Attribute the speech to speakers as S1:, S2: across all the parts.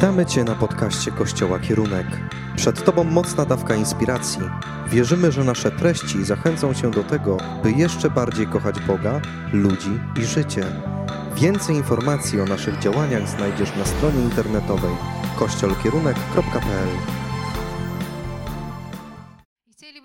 S1: Witamy Cię na podcaście Kościoła Kierunek. Przed Tobą mocna dawka inspiracji. Wierzymy, że nasze treści zachęcą Cię do tego, by jeszcze bardziej kochać Boga, ludzi i życie. Więcej informacji o naszych działaniach znajdziesz na stronie internetowej kościolkierunek.pl.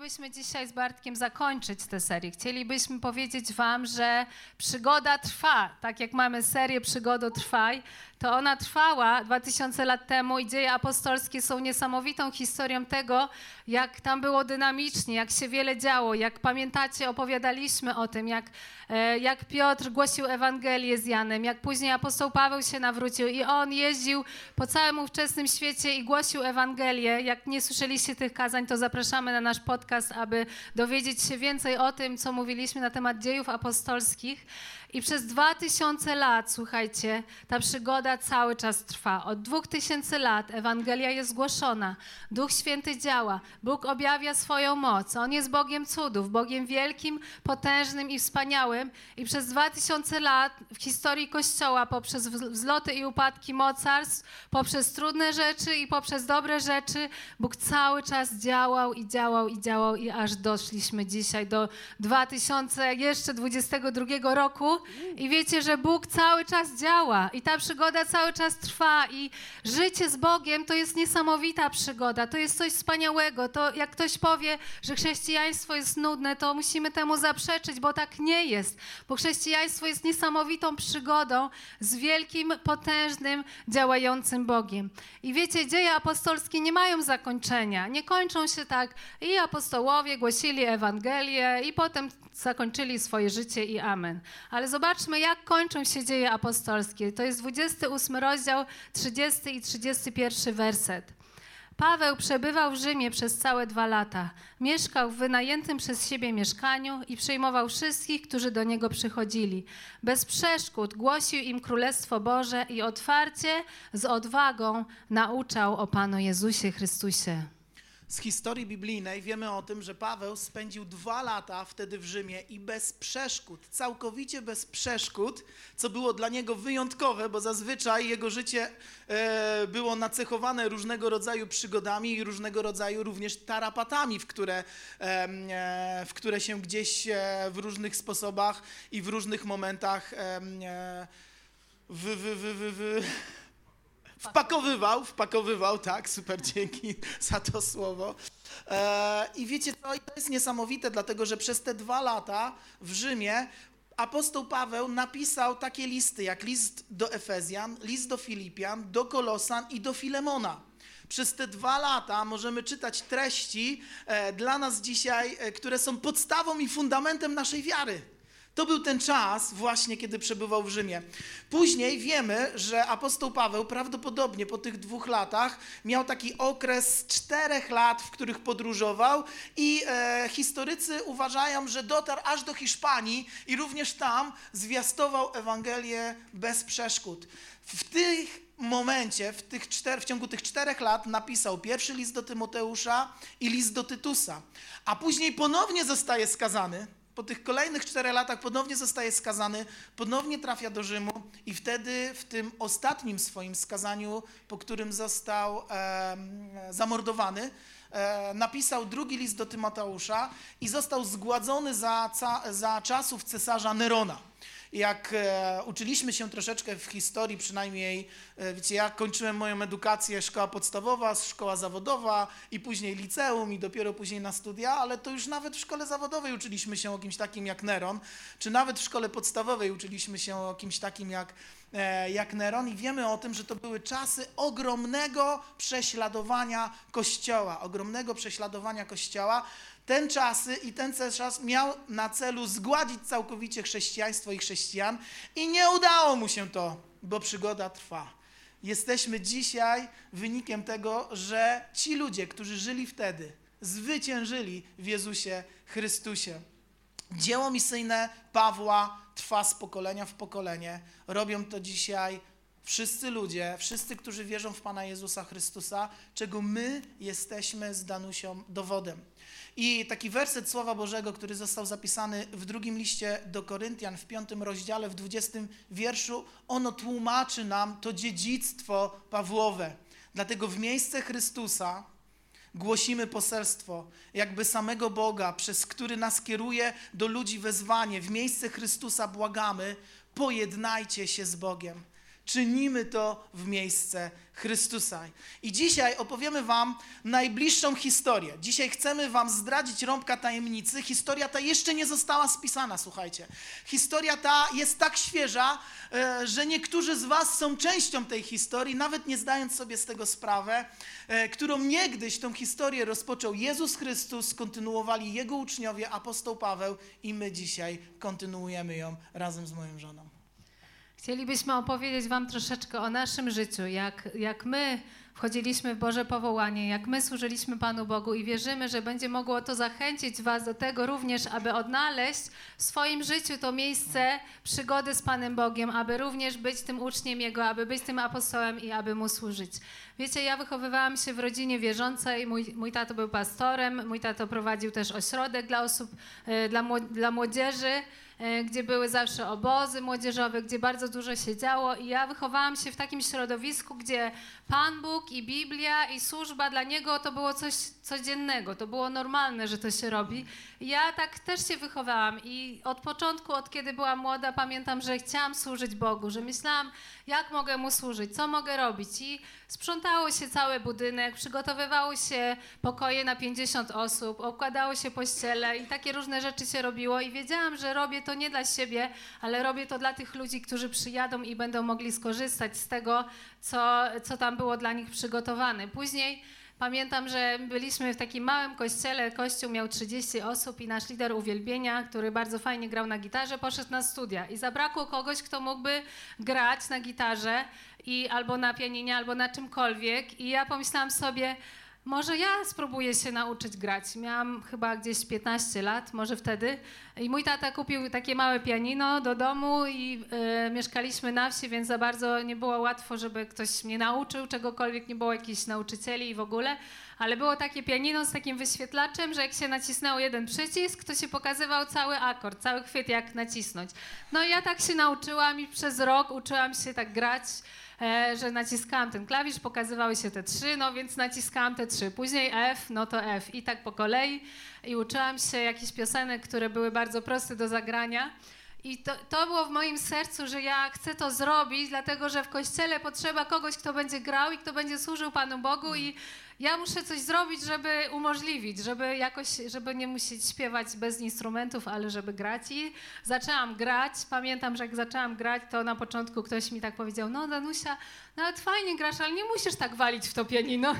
S2: Chcielibyśmy dzisiaj z Bartkiem zakończyć tę serię. Chcielibyśmy powiedzieć Wam, że przygoda trwa. Tak jak mamy serię Przygodo Trwaj, to ona trwała 2000 lat temu i dzieje apostolskie są niesamowitą historią tego, jak tam było dynamicznie, jak się wiele działo, jak pamiętacie, opowiadaliśmy o tym, jak, e, jak Piotr głosił Ewangelię z Janem, jak później apostoł Paweł się nawrócił i on jeździł po całym ówczesnym świecie i głosił Ewangelię. Jak nie słyszeliście tych kazań, to zapraszamy na nasz podcast, aby dowiedzieć się więcej o tym, co mówiliśmy na temat dziejów apostolskich. I przez dwa tysiące lat, słuchajcie, ta przygoda cały czas trwa. Od dwóch tysięcy lat Ewangelia jest głoszona, Duch Święty działa, Bóg objawia swoją moc. On jest Bogiem cudów, Bogiem wielkim, potężnym i wspaniałym. I przez dwa tysiące lat w historii Kościoła, poprzez wzloty i upadki mocarstw, poprzez trudne rzeczy i poprzez dobre rzeczy, Bóg cały czas działał i działał i działał i aż doszliśmy dzisiaj do 2022 roku i wiecie, że Bóg cały czas działa i ta przygoda cały czas trwa i życie z Bogiem to jest niesamowita przygoda, to jest coś wspaniałego. To jak ktoś powie, że chrześcijaństwo jest nudne, to musimy temu zaprzeczyć, bo tak nie jest. Bo chrześcijaństwo jest niesamowitą przygodą z wielkim, potężnym, działającym Bogiem. I wiecie, dzieje apostolskie nie mają zakończenia. Nie kończą się tak i apostołowie głosili Ewangelię i potem zakończyli swoje życie i amen. Ale zobaczmy, jak kończą się dzieje apostolskie. To jest 28 rozdział, 30 i 31 werset. Paweł przebywał w Rzymie przez całe dwa lata. Mieszkał w wynajętym przez siebie mieszkaniu i przyjmował wszystkich, którzy do niego przychodzili. Bez przeszkód głosił im Królestwo Boże i otwarcie, z odwagą nauczał o Panu Jezusie Chrystusie
S3: z historii biblijnej wiemy o tym, że Paweł spędził dwa lata wtedy w Rzymie i bez przeszkód, całkowicie bez przeszkód, co było dla niego wyjątkowe, bo zazwyczaj jego życie e, było nacechowane różnego rodzaju przygodami i różnego rodzaju również tarapatami, w które, e, w które się gdzieś e, w różnych sposobach i w różnych momentach w, w, w, w, w Wpakowywał, wpakowywał, tak, super, dzięki za to słowo. E, I wiecie co, to jest niesamowite, dlatego że przez te dwa lata w Rzymie apostoł Paweł napisał takie listy, jak list do Efezjan, list do Filipian, do Kolosan i do Filemona. Przez te dwa lata możemy czytać treści e, dla nas dzisiaj, e, które są podstawą i fundamentem naszej wiary. To był ten czas właśnie, kiedy przebywał w Rzymie. Później wiemy, że apostoł Paweł prawdopodobnie po tych dwóch latach miał taki okres czterech lat, w których podróżował i e, historycy uważają, że dotarł aż do Hiszpanii i również tam zwiastował Ewangelię bez przeszkód. W tych momencie, w, tych czter, w ciągu tych czterech lat napisał pierwszy list do Tymoteusza i list do Tytusa, a później ponownie zostaje skazany po tych kolejnych czterech latach ponownie zostaje skazany, ponownie trafia do Rzymu i wtedy w tym ostatnim swoim skazaniu, po którym został e, zamordowany, e, napisał drugi list do Tymoteusza i został zgładzony za, za czasów cesarza Nerona jak e, uczyliśmy się troszeczkę w historii, przynajmniej, e, wiecie, ja kończyłem moją edukację, szkoła podstawowa, szkoła zawodowa i później liceum i dopiero później na studia, ale to już nawet w szkole zawodowej uczyliśmy się o kimś takim jak Neron, czy nawet w szkole podstawowej uczyliśmy się o kimś takim jak, e, jak Neron i wiemy o tym, że to były czasy ogromnego prześladowania Kościoła, ogromnego prześladowania Kościoła, ten czasy i ten czas miał na celu zgładzić całkowicie chrześcijaństwo i chrześcijan i nie udało mu się to, bo przygoda trwa. Jesteśmy dzisiaj wynikiem tego, że ci ludzie, którzy żyli wtedy, zwyciężyli w Jezusie Chrystusie. Dzieło misyjne Pawła trwa z pokolenia w pokolenie. Robią to dzisiaj wszyscy ludzie, wszyscy, którzy wierzą w Pana Jezusa Chrystusa, czego my jesteśmy z Danusią dowodem. I taki werset Słowa Bożego, który został zapisany w drugim liście do Koryntian, w piątym rozdziale, w dwudziestym wierszu, ono tłumaczy nam to dziedzictwo Pawłowe. Dlatego w miejsce Chrystusa głosimy poselstwo, jakby samego Boga, przez który nas kieruje do ludzi wezwanie. W miejsce Chrystusa błagamy, pojednajcie się z Bogiem. Czynimy to w miejsce Chrystusa. I dzisiaj opowiemy Wam najbliższą historię. Dzisiaj chcemy Wam zdradzić rąbka tajemnicy. Historia ta jeszcze nie została spisana, słuchajcie. Historia ta jest tak świeża, e, że niektórzy z Was są częścią tej historii, nawet nie zdając sobie z tego sprawę, e, którą niegdyś tą historię rozpoczął Jezus Chrystus, kontynuowali Jego uczniowie, apostoł Paweł i my dzisiaj kontynuujemy ją razem z moją żoną.
S2: Chcielibyśmy opowiedzieć Wam troszeczkę o naszym życiu, jak, jak my wchodziliśmy w Boże powołanie, jak my służyliśmy Panu Bogu i wierzymy, że będzie mogło to zachęcić Was do tego również, aby odnaleźć w swoim życiu to miejsce przygody z Panem Bogiem, aby również być tym uczniem Jego, aby być tym apostołem i aby Mu służyć. Wiecie, ja wychowywałam się w rodzinie wierzącej, mój, mój tato był pastorem, mój tato prowadził też ośrodek dla osób, e, dla, dla młodzieży, E, gdzie były zawsze obozy młodzieżowe, gdzie bardzo dużo się działo. I ja wychowałam się w takim środowisku, gdzie Pan Bóg i Biblia i służba dla Niego to było coś codziennego, to było normalne, że to się robi. Ja tak też się wychowałam i od początku, od kiedy byłam młoda, pamiętam, że chciałam służyć Bogu, że myślałam, jak mogę Mu służyć, co mogę robić. I sprzątało się cały budynek, przygotowywało się pokoje na 50 osób, okładało się pościele i takie różne rzeczy się robiło. I wiedziałam, że robię to nie dla siebie, ale robię to dla tych ludzi, którzy przyjadą i będą mogli skorzystać z tego, co, co tam było dla nich przygotowane. Później Pamiętam, że byliśmy w takim małym kościele, kościół miał 30 osób i nasz lider uwielbienia, który bardzo fajnie grał na gitarze, poszedł na studia i zabrakło kogoś, kto mógłby grać na gitarze i albo na pianinie, albo na czymkolwiek i ja pomyślałam sobie, może ja spróbuję się nauczyć grać. Miałam chyba gdzieś 15 lat, może wtedy. I mój tata kupił takie małe pianino do domu i y, mieszkaliśmy na wsi, więc za bardzo nie było łatwo, żeby ktoś mnie nauczył czegokolwiek, nie było jakichś nauczycieli i w ogóle. Ale było takie pianino z takim wyświetlaczem, że jak się nacisnęło jeden przycisk, to się pokazywał cały akord, cały chwyt, jak nacisnąć. No i ja tak się nauczyłam i przez rok uczyłam się tak grać. E, że naciskałam ten klawisz, pokazywały się te trzy, no więc naciskałam te trzy. Później F, no to F i tak po kolei. I uczyłam się jakichś piosenek, które były bardzo proste do zagrania. I to, to było w moim sercu, że ja chcę to zrobić, dlatego że w kościele potrzeba kogoś, kto będzie grał i kto będzie służył Panu Bogu i ja muszę coś zrobić, żeby umożliwić, żeby jakoś, żeby nie musieć śpiewać bez instrumentów, ale żeby grać. I zaczęłam grać. Pamiętam, że jak zaczęłam grać, to na początku ktoś mi tak powiedział, no Danusia, nawet fajnie grasz, ale nie musisz tak walić w to pianino.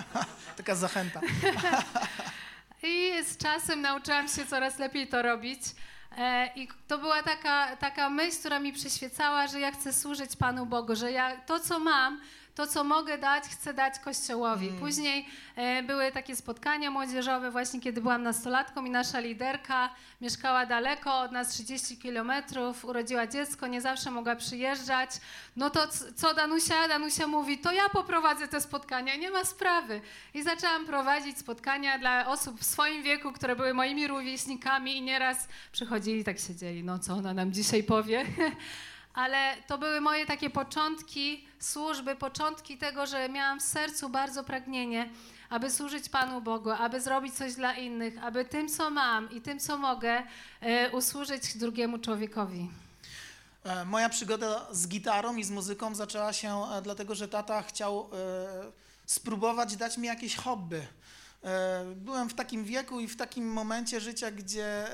S3: Taka zachęta.
S2: I z czasem nauczyłam się coraz lepiej to robić. E, I to była taka, taka myśl, która mi przyświecała, że ja chcę służyć Panu Bogu, że ja to, co mam, to, co mogę dać, chcę dać Kościołowi. Mm. Później e, były takie spotkania młodzieżowe, właśnie kiedy byłam nastolatką i nasza liderka mieszkała daleko od nas 30 kilometrów, urodziła dziecko, nie zawsze mogła przyjeżdżać. No to co Danusia? Danusia mówi, to ja poprowadzę te spotkania, nie ma sprawy. I zaczęłam prowadzić spotkania dla osób w swoim wieku, które były moimi rówieśnikami i nieraz przychodzili i tak siedzieli, no co ona nam dzisiaj powie? ale to były moje takie początki służby, początki tego, że miałam w sercu bardzo pragnienie, aby służyć Panu Bogu, aby zrobić coś dla innych, aby tym, co mam i tym, co mogę, e, usłużyć drugiemu człowiekowi.
S3: E, moja przygoda z gitarą i z muzyką zaczęła się e, dlatego, że tata chciał spróbować dać mi jakieś hobby. Byłem w takim wieku i w takim momencie życia, gdzie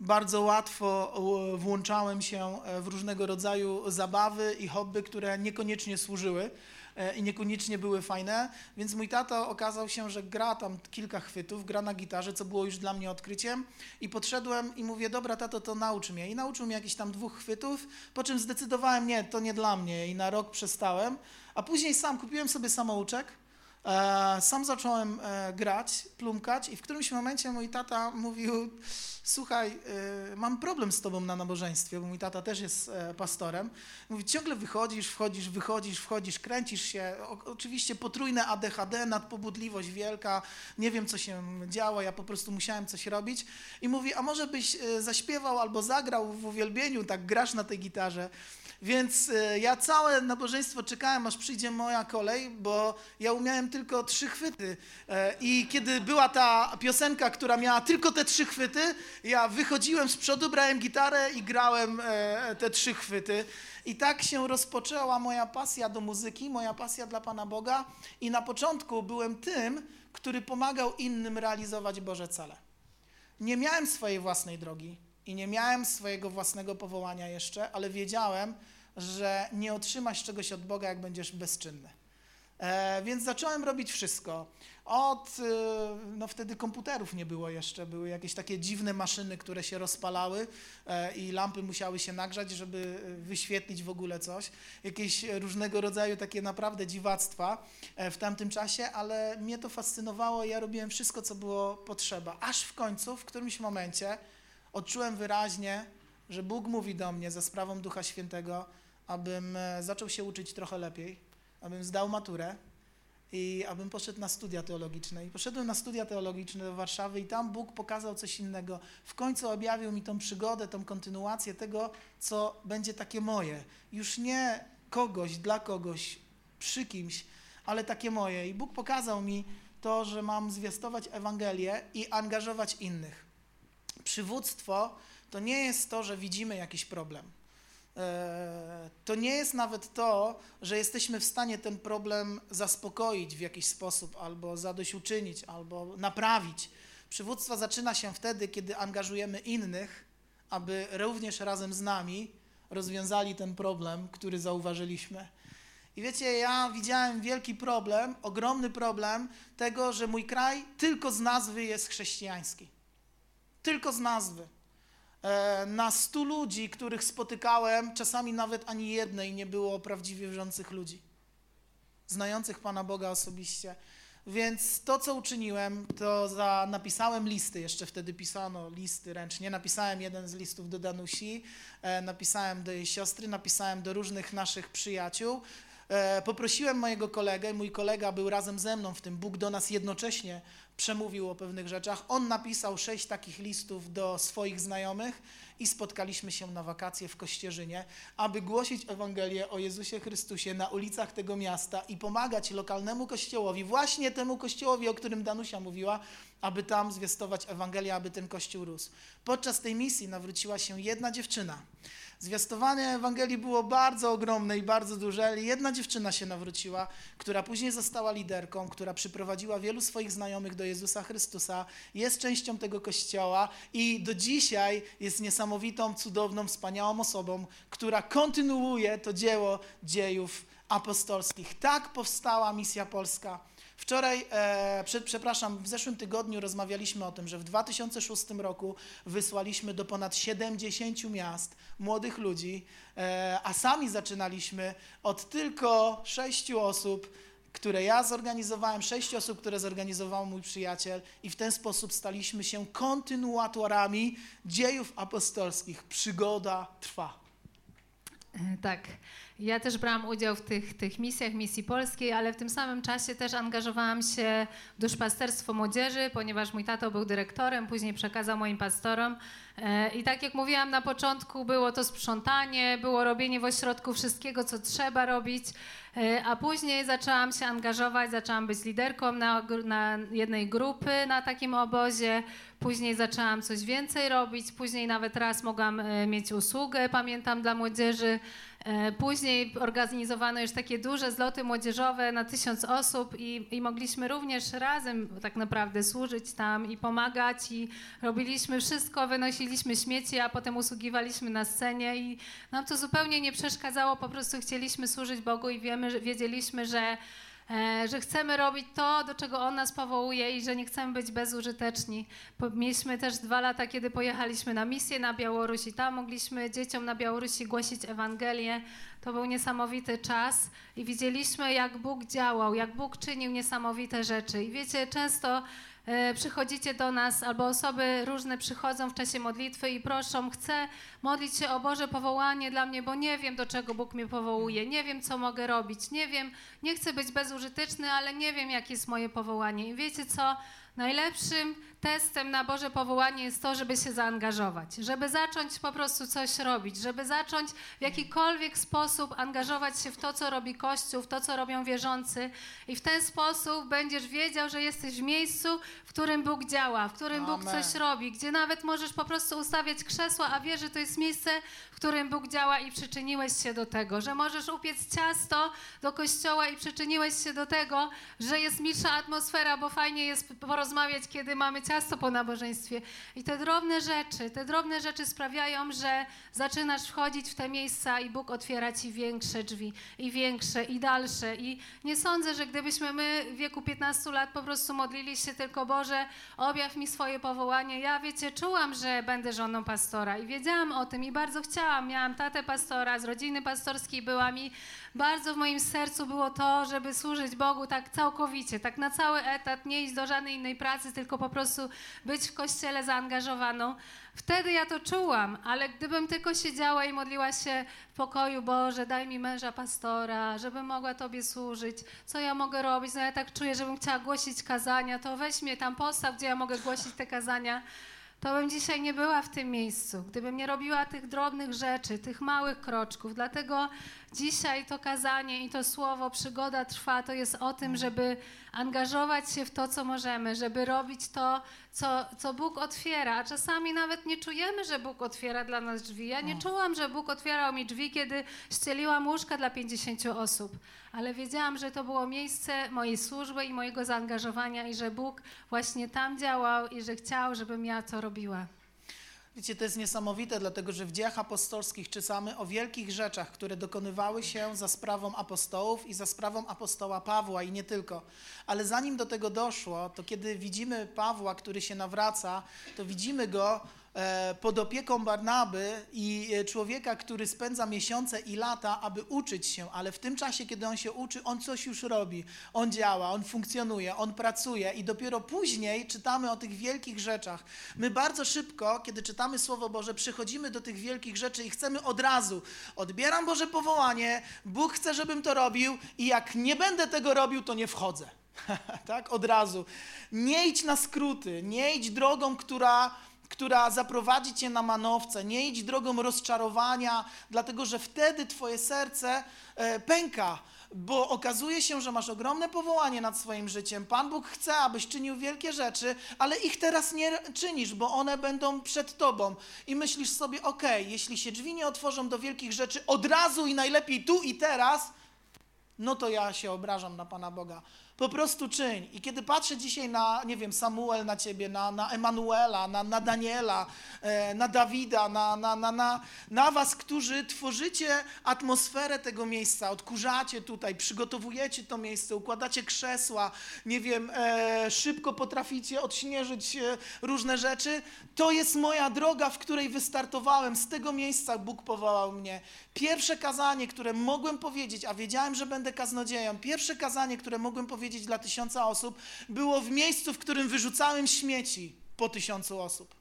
S3: bardzo łatwo włączałem się e, w różnego rodzaju zabawy i hobby, które niekoniecznie służyły e, i niekoniecznie były fajne, więc mój tata okazał się, że gra tam kilka chwytów, gra na gitarze, co było już dla mnie odkryciem. I podszedłem i mówię, dobra tato, to naucz mnie. I nauczył mnie jakichś tam dwóch chwytów, po czym zdecydowałem, nie, to nie dla mnie. I na rok przestałem, a później sam kupiłem sobie samouczek, sam zacząłem grać, plumkać i w którymś momencie mój tata mówił, słuchaj, y, mam problem z tobą na nabożeństwie, bo mój tata też jest e, pastorem. Mówi, ciągle wychodzisz, wchodzisz, wychodzisz, wchodzisz, kręcisz się. oczywiście potrójne ADHD, nadpobudliwość wielka, nie wiem, co się działo, ja po prostu musiałem coś robić. I mówi, a może byś e, zaśpiewał albo zagrał w uwielbieniu, tak grasz na tej gitarze. Więc e, ja całe nabożeństwo czekałem, aż przyjdzie moja kolej, bo ja umiałem tylko trzy chwyty. E, I kiedy była ta piosenka, która miała tylko te trzy chwyty, ja wychodziłem z przodu, brałem gitarę i grałem e, te trzy chwyty. I tak się rozpoczęła moja pasja do muzyki, moja pasja dla Pana Boga. I na początku byłem tym, który pomagał innym realizować Boże cele. Nie miałem swojej własnej drogi i nie miałem swojego własnego powołania jeszcze, ale wiedziałem, że nie otrzymasz czegoś od Boga, jak będziesz bezczynny. E, więc zacząłem robić wszystko. Od, e, no wtedy komputerów nie było jeszcze, były jakieś takie dziwne maszyny, które się rozpalały e, i lampy musiały się nagrzać, żeby wyświetlić w ogóle coś. Jakieś różnego rodzaju takie naprawdę dziwactwa e, w tamtym czasie, ale mnie to fascynowało i ja robiłem wszystko, co było potrzeba. Aż w końcu, w którymś momencie odczułem wyraźnie, że Bóg mówi do mnie za sprawą Ducha Świętego, abym e, zaczął się uczyć trochę lepiej, abym zdał maturę i abym poszedł na studia teologiczne. I poszedłem na studia teologiczne do Warszawy i tam Bóg pokazał coś innego. W końcu objawił mi tą przygodę, tą kontynuację tego, co będzie takie moje. Już nie kogoś, dla kogoś, przy kimś, ale takie moje. I Bóg pokazał mi to, że mam zwiastować Ewangelię i angażować innych. Przywództwo to nie jest to, że widzimy jakiś problem. E, to nie jest nawet to, że jesteśmy w stanie ten problem zaspokoić w jakiś sposób, albo zadośćuczynić, albo naprawić. Przywództwo zaczyna się wtedy, kiedy angażujemy innych, aby również razem z nami rozwiązali ten problem, który zauważyliśmy. I wiecie, ja widziałem wielki problem, ogromny problem tego, że mój kraj tylko z nazwy jest chrześcijański. Tylko z nazwy. E, na stu ludzi, których spotykałem, czasami nawet ani jednej nie było prawdziwie wierzących ludzi, znających Pana Boga osobiście. Więc to, co uczyniłem, to za, napisałem listy, jeszcze wtedy pisano listy ręcznie. Napisałem jeden z listów do Danusi, e, napisałem do jej siostry, napisałem do różnych naszych przyjaciół. E, poprosiłem mojego kolegę, mój kolega był razem ze mną w tym, Bóg do nas jednocześnie przemówił o pewnych rzeczach. On napisał sześć takich listów do swoich znajomych i spotkaliśmy się na wakacje w Kościerzynie, aby głosić Ewangelię o Jezusie Chrystusie na ulicach tego miasta i pomagać lokalnemu kościołowi, właśnie temu kościołowi, o którym Danusia mówiła, aby tam zwiastować Ewangelię, aby ten kościół rósł. Podczas tej misji nawróciła się jedna dziewczyna. Zwiastowanie Ewangelii było bardzo ogromne i bardzo duże, jedna dziewczyna się nawróciła, która później została liderką, która przyprowadziła wielu swoich znajomych do Jezusa Chrystusa, jest częścią tego kościoła i do dzisiaj jest niesamowitą, cudowną, wspaniałą osobą, która kontynuuje to dzieło dziejów apostolskich. Tak powstała misja polska. Wczoraj, e, przed, przepraszam, w zeszłym tygodniu rozmawialiśmy o tym, że w 2006 roku wysłaliśmy do ponad 70 miast młodych ludzi, e, a sami zaczynaliśmy od tylko sześciu osób, które ja zorganizowałem, sześć osób, które zorganizował mój przyjaciel i w ten sposób staliśmy się kontynuatorami dziejów apostolskich. Przygoda trwa.
S2: E, tak. Ja też brałam udział w tych, tych misjach, misji polskiej, ale w tym samym czasie też angażowałam się w duszpasterstwo młodzieży, ponieważ mój tato był dyrektorem, później przekazał moim pastorom. E, I tak jak mówiłam na początku, było to sprzątanie, było robienie w ośrodku wszystkiego, co trzeba robić, e, a później zaczęłam się angażować, zaczęłam być liderką na, na jednej grupy na takim obozie, później zaczęłam coś więcej robić, później nawet raz mogłam e, mieć usługę, pamiętam, dla młodzieży. E, później organizowano już takie duże zloty młodzieżowe na tysiąc osób i, i, mogliśmy również razem tak naprawdę służyć tam i pomagać i robiliśmy wszystko, wynosiliśmy śmieci, a potem usługiwaliśmy na scenie i nam to zupełnie nie przeszkadzało, po prostu chcieliśmy służyć Bogu i wiemy, wiedzieliśmy, że że chcemy robić to, do czego On nas powołuje i że nie chcemy być bezużyteczni. Mieliśmy też dwa lata, kiedy pojechaliśmy na misję na Białoruś i tam mogliśmy dzieciom na Białorusi głosić Ewangelię. To był niesamowity czas i widzieliśmy, jak Bóg działał, jak Bóg czynił niesamowite rzeczy. I wiecie, często E, przychodzicie do nas, albo osoby różne przychodzą w czasie modlitwy i proszą, chcę modlić się o Boże powołanie dla mnie, bo nie wiem, do czego Bóg mnie powołuje, nie wiem, co mogę robić, nie wiem, nie chcę być bezużyteczny, ale nie wiem, jakie jest moje powołanie. I wiecie co? Najlepszym testem na Boże powołanie jest to, żeby się zaangażować, żeby zacząć po prostu coś robić, żeby zacząć w jakikolwiek sposób angażować się w to, co robi Kościół, w to, co robią wierzący i w ten sposób będziesz wiedział, że jesteś w miejscu, w którym Bóg działa, w którym Bóg
S3: Amen.
S2: coś robi, gdzie nawet możesz po prostu ustawiać krzesła, a wiesz, że to jest miejsce, którym Bóg działa i przyczyniłeś się do tego, że możesz upiec ciasto do kościoła i przyczyniłeś się do tego, że jest milsza atmosfera, bo fajnie jest porozmawiać, kiedy mamy ciasto po nabożeństwie. I te drobne rzeczy, te drobne rzeczy sprawiają, że zaczynasz wchodzić w te miejsca i Bóg otwiera ci większe drzwi i większe i dalsze. I nie sądzę, że gdybyśmy my w wieku 15 lat po prostu modlili się tylko Boże, objaw mi swoje powołanie. Ja wiecie, czułam, że będę żoną pastora i wiedziałam o tym i bardzo chciałam. Miałam tatę pastora, z rodziny pastorskiej była mi bardzo w moim sercu było to, żeby służyć Bogu tak całkowicie, tak na cały etat, nie iść do żadnej innej pracy, tylko po prostu być w kościele zaangażowaną. Wtedy ja to czułam, ale gdybym tylko siedziała i modliła się w pokoju, Boże, daj mi męża pastora, żebym mogła Tobie służyć, co ja mogę robić, no ja tak czuję, żebym chciała głosić kazania, to weź mnie tam postaw, gdzie ja mogę głosić te kazania to bym dzisiaj nie była w tym miejscu, gdybym nie robiła tych drobnych rzeczy, tych małych kroczków. Dlatego dzisiaj to kazanie i to słowo przygoda trwa, to jest o tym, żeby angażować się w to, co możemy, żeby robić to, co, co Bóg otwiera. A czasami nawet nie czujemy, że Bóg otwiera dla nas drzwi. Ja nie czułam, że Bóg otwierał mi drzwi, kiedy ścieliłam łóżka dla 50 osób, ale wiedziałam, że to było miejsce mojej służby i mojego zaangażowania i że Bóg właśnie tam działał i że chciał, żebym ja to robiła.
S3: Wiecie, to jest niesamowite, dlatego że w dziejach apostolskich czytamy o wielkich rzeczach, które dokonywały się za sprawą apostołów i za sprawą apostoła Pawła i nie tylko. Ale zanim do tego doszło, to kiedy widzimy Pawła, który się nawraca, to widzimy go pod opieką Barnaby i e, człowieka, który spędza miesiące i lata, aby uczyć się, ale w tym czasie, kiedy on się uczy, on coś już robi, on działa, on funkcjonuje, on pracuje i dopiero później czytamy o tych wielkich rzeczach. My bardzo szybko, kiedy czytamy Słowo Boże, przychodzimy do tych wielkich rzeczy i chcemy od razu, odbieram Boże powołanie, Bóg chce, żebym to robił i jak nie będę tego robił, to nie wchodzę. tak, od razu. Nie idź na skróty, nie idź drogą, która która zaprowadzi cię na manowce. Nie idź drogą rozczarowania, dlatego że wtedy twoje serce e, pęka, bo okazuje się, że masz ogromne powołanie nad swoim życiem. Pan Bóg chce, abyś czynił wielkie rzeczy, ale ich teraz nie czynisz, bo one będą przed tobą. I myślisz sobie, ok, jeśli się drzwi nie otworzą do wielkich rzeczy od razu i najlepiej tu i teraz, no to ja się obrażam na Pana Boga. Po prostu czyń. I kiedy patrzę dzisiaj na, nie wiem, Samuel na ciebie, na, na Emanuela, na, na Daniela, e, na Dawida, na, na, na, na, na was, którzy tworzycie atmosferę tego miejsca, odkurzacie tutaj, przygotowujecie to miejsce, układacie krzesła, nie wiem, e, szybko potraficie odśnieżyć e, różne rzeczy, to jest moja droga, w której wystartowałem. Z tego miejsca Bóg powołał mnie. Pierwsze kazanie, które mogłem powiedzieć, a wiedziałem, że będę kaznodzieją, pierwsze kazanie, które mogłem powiedzieć dla tysiąca osób, było w miejscu, w którym wyrzucałem śmieci po tysiącu osób.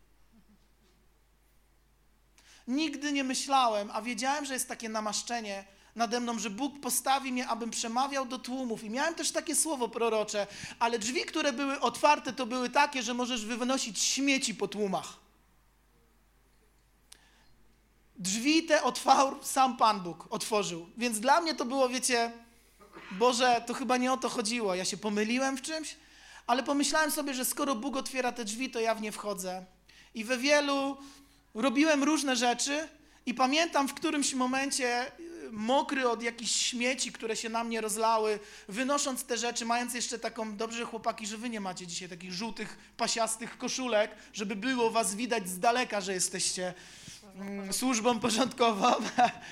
S3: Nigdy nie myślałem, a wiedziałem, że jest takie namaszczenie nade mną, że Bóg postawi mnie, abym przemawiał do tłumów. I miałem też takie słowo prorocze, ale drzwi, które były otwarte, to były takie, że możesz wynosić śmieci po tłumach. Drzwi te otwarł sam Pan Bóg, otworzył. Więc dla mnie to było, wiecie, Boże, to chyba nie o to chodziło. Ja się pomyliłem w czymś, ale pomyślałem sobie, że skoro Bóg otwiera te drzwi, to ja w nie wchodzę. I we wielu robiłem różne rzeczy i pamiętam w którymś momencie y, mokry od jakichś śmieci, które się na mnie rozlały, wynosząc te rzeczy, mając jeszcze taką, dobrze chłopaki, że wy nie macie dzisiaj takich żółtych, pasiastych koszulek, żeby było was widać z daleka, że jesteście mm, służbą porządkową.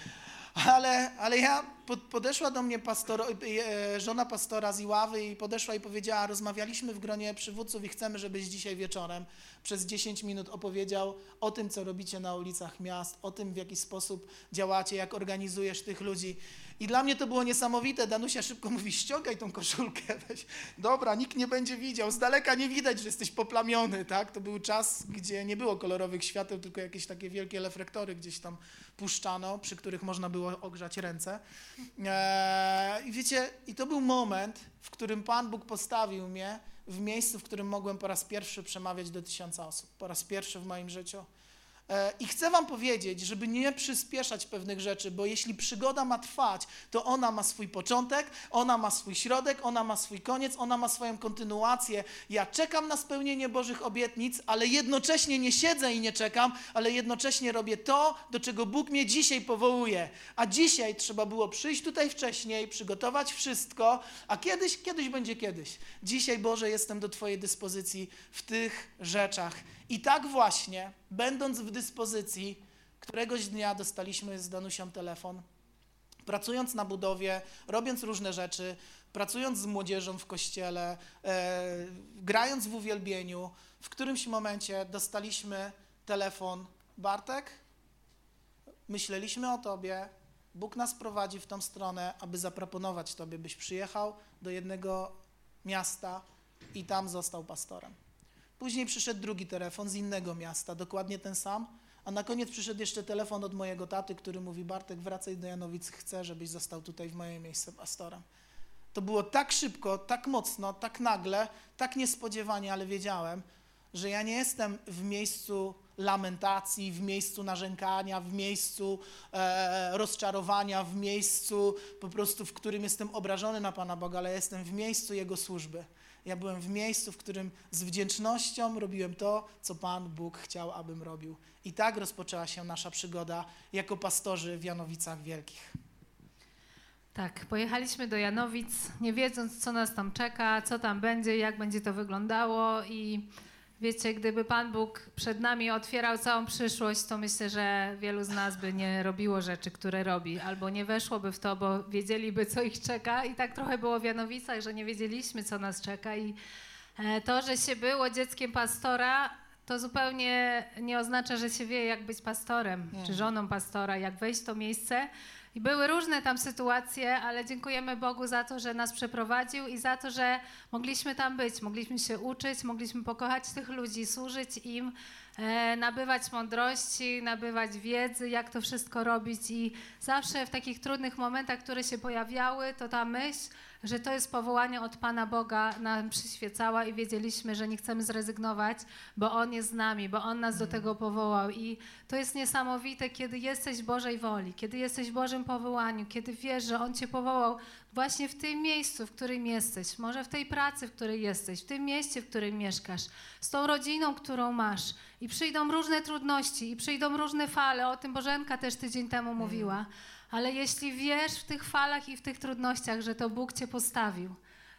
S3: Ale, ale ja podeszła do mnie pastor, e, żona pastora z Iławy i podeszła i powiedziała, rozmawialiśmy w gronie przywódców i chcemy, żebyś dzisiaj wieczorem przez 10 minut opowiedział o tym, co robicie na ulicach miast, o tym, w jaki sposób działacie, jak organizujesz tych ludzi. I dla mnie to było niesamowite. Danusia szybko mówi, ściągaj tą koszulkę. Weź. Dobra, nikt nie będzie widział. Z daleka nie widać, że jesteś poplamiony, tak? To był czas, gdzie nie było kolorowych świateł, tylko jakieś takie wielkie reflektory gdzieś tam puszczano, przy których można było ogrzać ręce. Eee, I wiecie, i to był moment, w którym Pan Bóg postawił mnie w miejscu, w którym mogłem po raz pierwszy przemawiać do tysiąca osób. Po raz pierwszy w moim życiu. E, I chcę Wam powiedzieć, żeby nie przyspieszać pewnych rzeczy, bo jeśli przygoda ma trwać, to ona ma swój początek, ona ma swój środek, ona ma swój koniec, ona ma swoją kontynuację. Ja czekam na spełnienie Bożych obietnic, ale jednocześnie nie siedzę i nie czekam, ale jednocześnie robię to, do czego Bóg mnie dzisiaj powołuje. A dzisiaj trzeba było przyjść tutaj wcześniej, przygotować wszystko, a kiedyś, kiedyś będzie kiedyś. Dzisiaj, Boże, jestem do Twojej dyspozycji w tych rzeczach. I tak właśnie, będąc w dyspozycji, któregoś dnia dostaliśmy z Danusią telefon, pracując na budowie, robiąc różne rzeczy, pracując z młodzieżą w kościele, e, grając w uwielbieniu, w którymś momencie dostaliśmy telefon: Bartek, myśleliśmy o Tobie, Bóg nas prowadzi w tą stronę, aby zaproponować Tobie, byś przyjechał do jednego miasta i tam został pastorem. Później przyszedł drugi telefon z innego miasta, dokładnie ten sam, a na koniec przyszedł jeszcze telefon od mojego taty, który mówi: Bartek, wracaj do Janowic, chcę, żebyś został tutaj w moje miejsce pastorem. To było tak szybko, tak mocno, tak nagle, tak niespodziewanie, ale wiedziałem, że ja nie jestem w miejscu lamentacji, w miejscu narzękania, w miejscu e, rozczarowania, w miejscu po prostu, w którym jestem obrażony na Pana Boga, ale jestem w miejscu Jego służby. Ja byłem w miejscu, w którym z wdzięcznością robiłem to, co Pan Bóg chciał, abym robił. I tak rozpoczęła się nasza przygoda jako pastorzy w Janowicach Wielkich.
S2: Tak, pojechaliśmy do Janowic, nie wiedząc, co nas tam czeka, co tam będzie, jak będzie to wyglądało i Wiecie, gdyby Pan Bóg przed nami otwierał całą przyszłość, to myślę, że wielu z nas by nie robiło rzeczy, które robi, albo nie weszłoby w to, bo wiedzieliby, co ich czeka. I tak trochę było w Janowicach, że nie wiedzieliśmy, co nas czeka. I e, to, że się było dzieckiem pastora, to zupełnie nie oznacza, że się wie, jak być pastorem, czy żoną pastora, jak wejść w to miejsce. I były różne tam sytuacje, ale dziękujemy Bogu za to, że nas przeprowadził i za to, że mogliśmy tam być, mogliśmy się uczyć, mogliśmy pokochać tych ludzi, służyć im, e, nabywać mądrości, nabywać wiedzy, jak to wszystko robić. I zawsze w takich trudnych momentach, które się pojawiały, to ta myśl, że to jest powołanie od Pana Boga nam przyświecała i wiedzieliśmy, że nie chcemy zrezygnować, bo On jest z nami, bo On nas do tego powołał. I to jest niesamowite, kiedy jesteś w Bożej woli, kiedy jesteś w Bożym powołaniu, kiedy wiesz, że On Cię powołał właśnie w tym miejscu, w którym jesteś, może w tej pracy, w której jesteś, w tym mieście, w którym mieszkasz, z tą rodziną, którą masz. I przyjdą różne trudności, i przyjdą różne fale. O tym Bożenka też tydzień temu mówiła. Ale jeśli wiesz w tych falach i w tych trudnościach, że to Bóg cię postawił,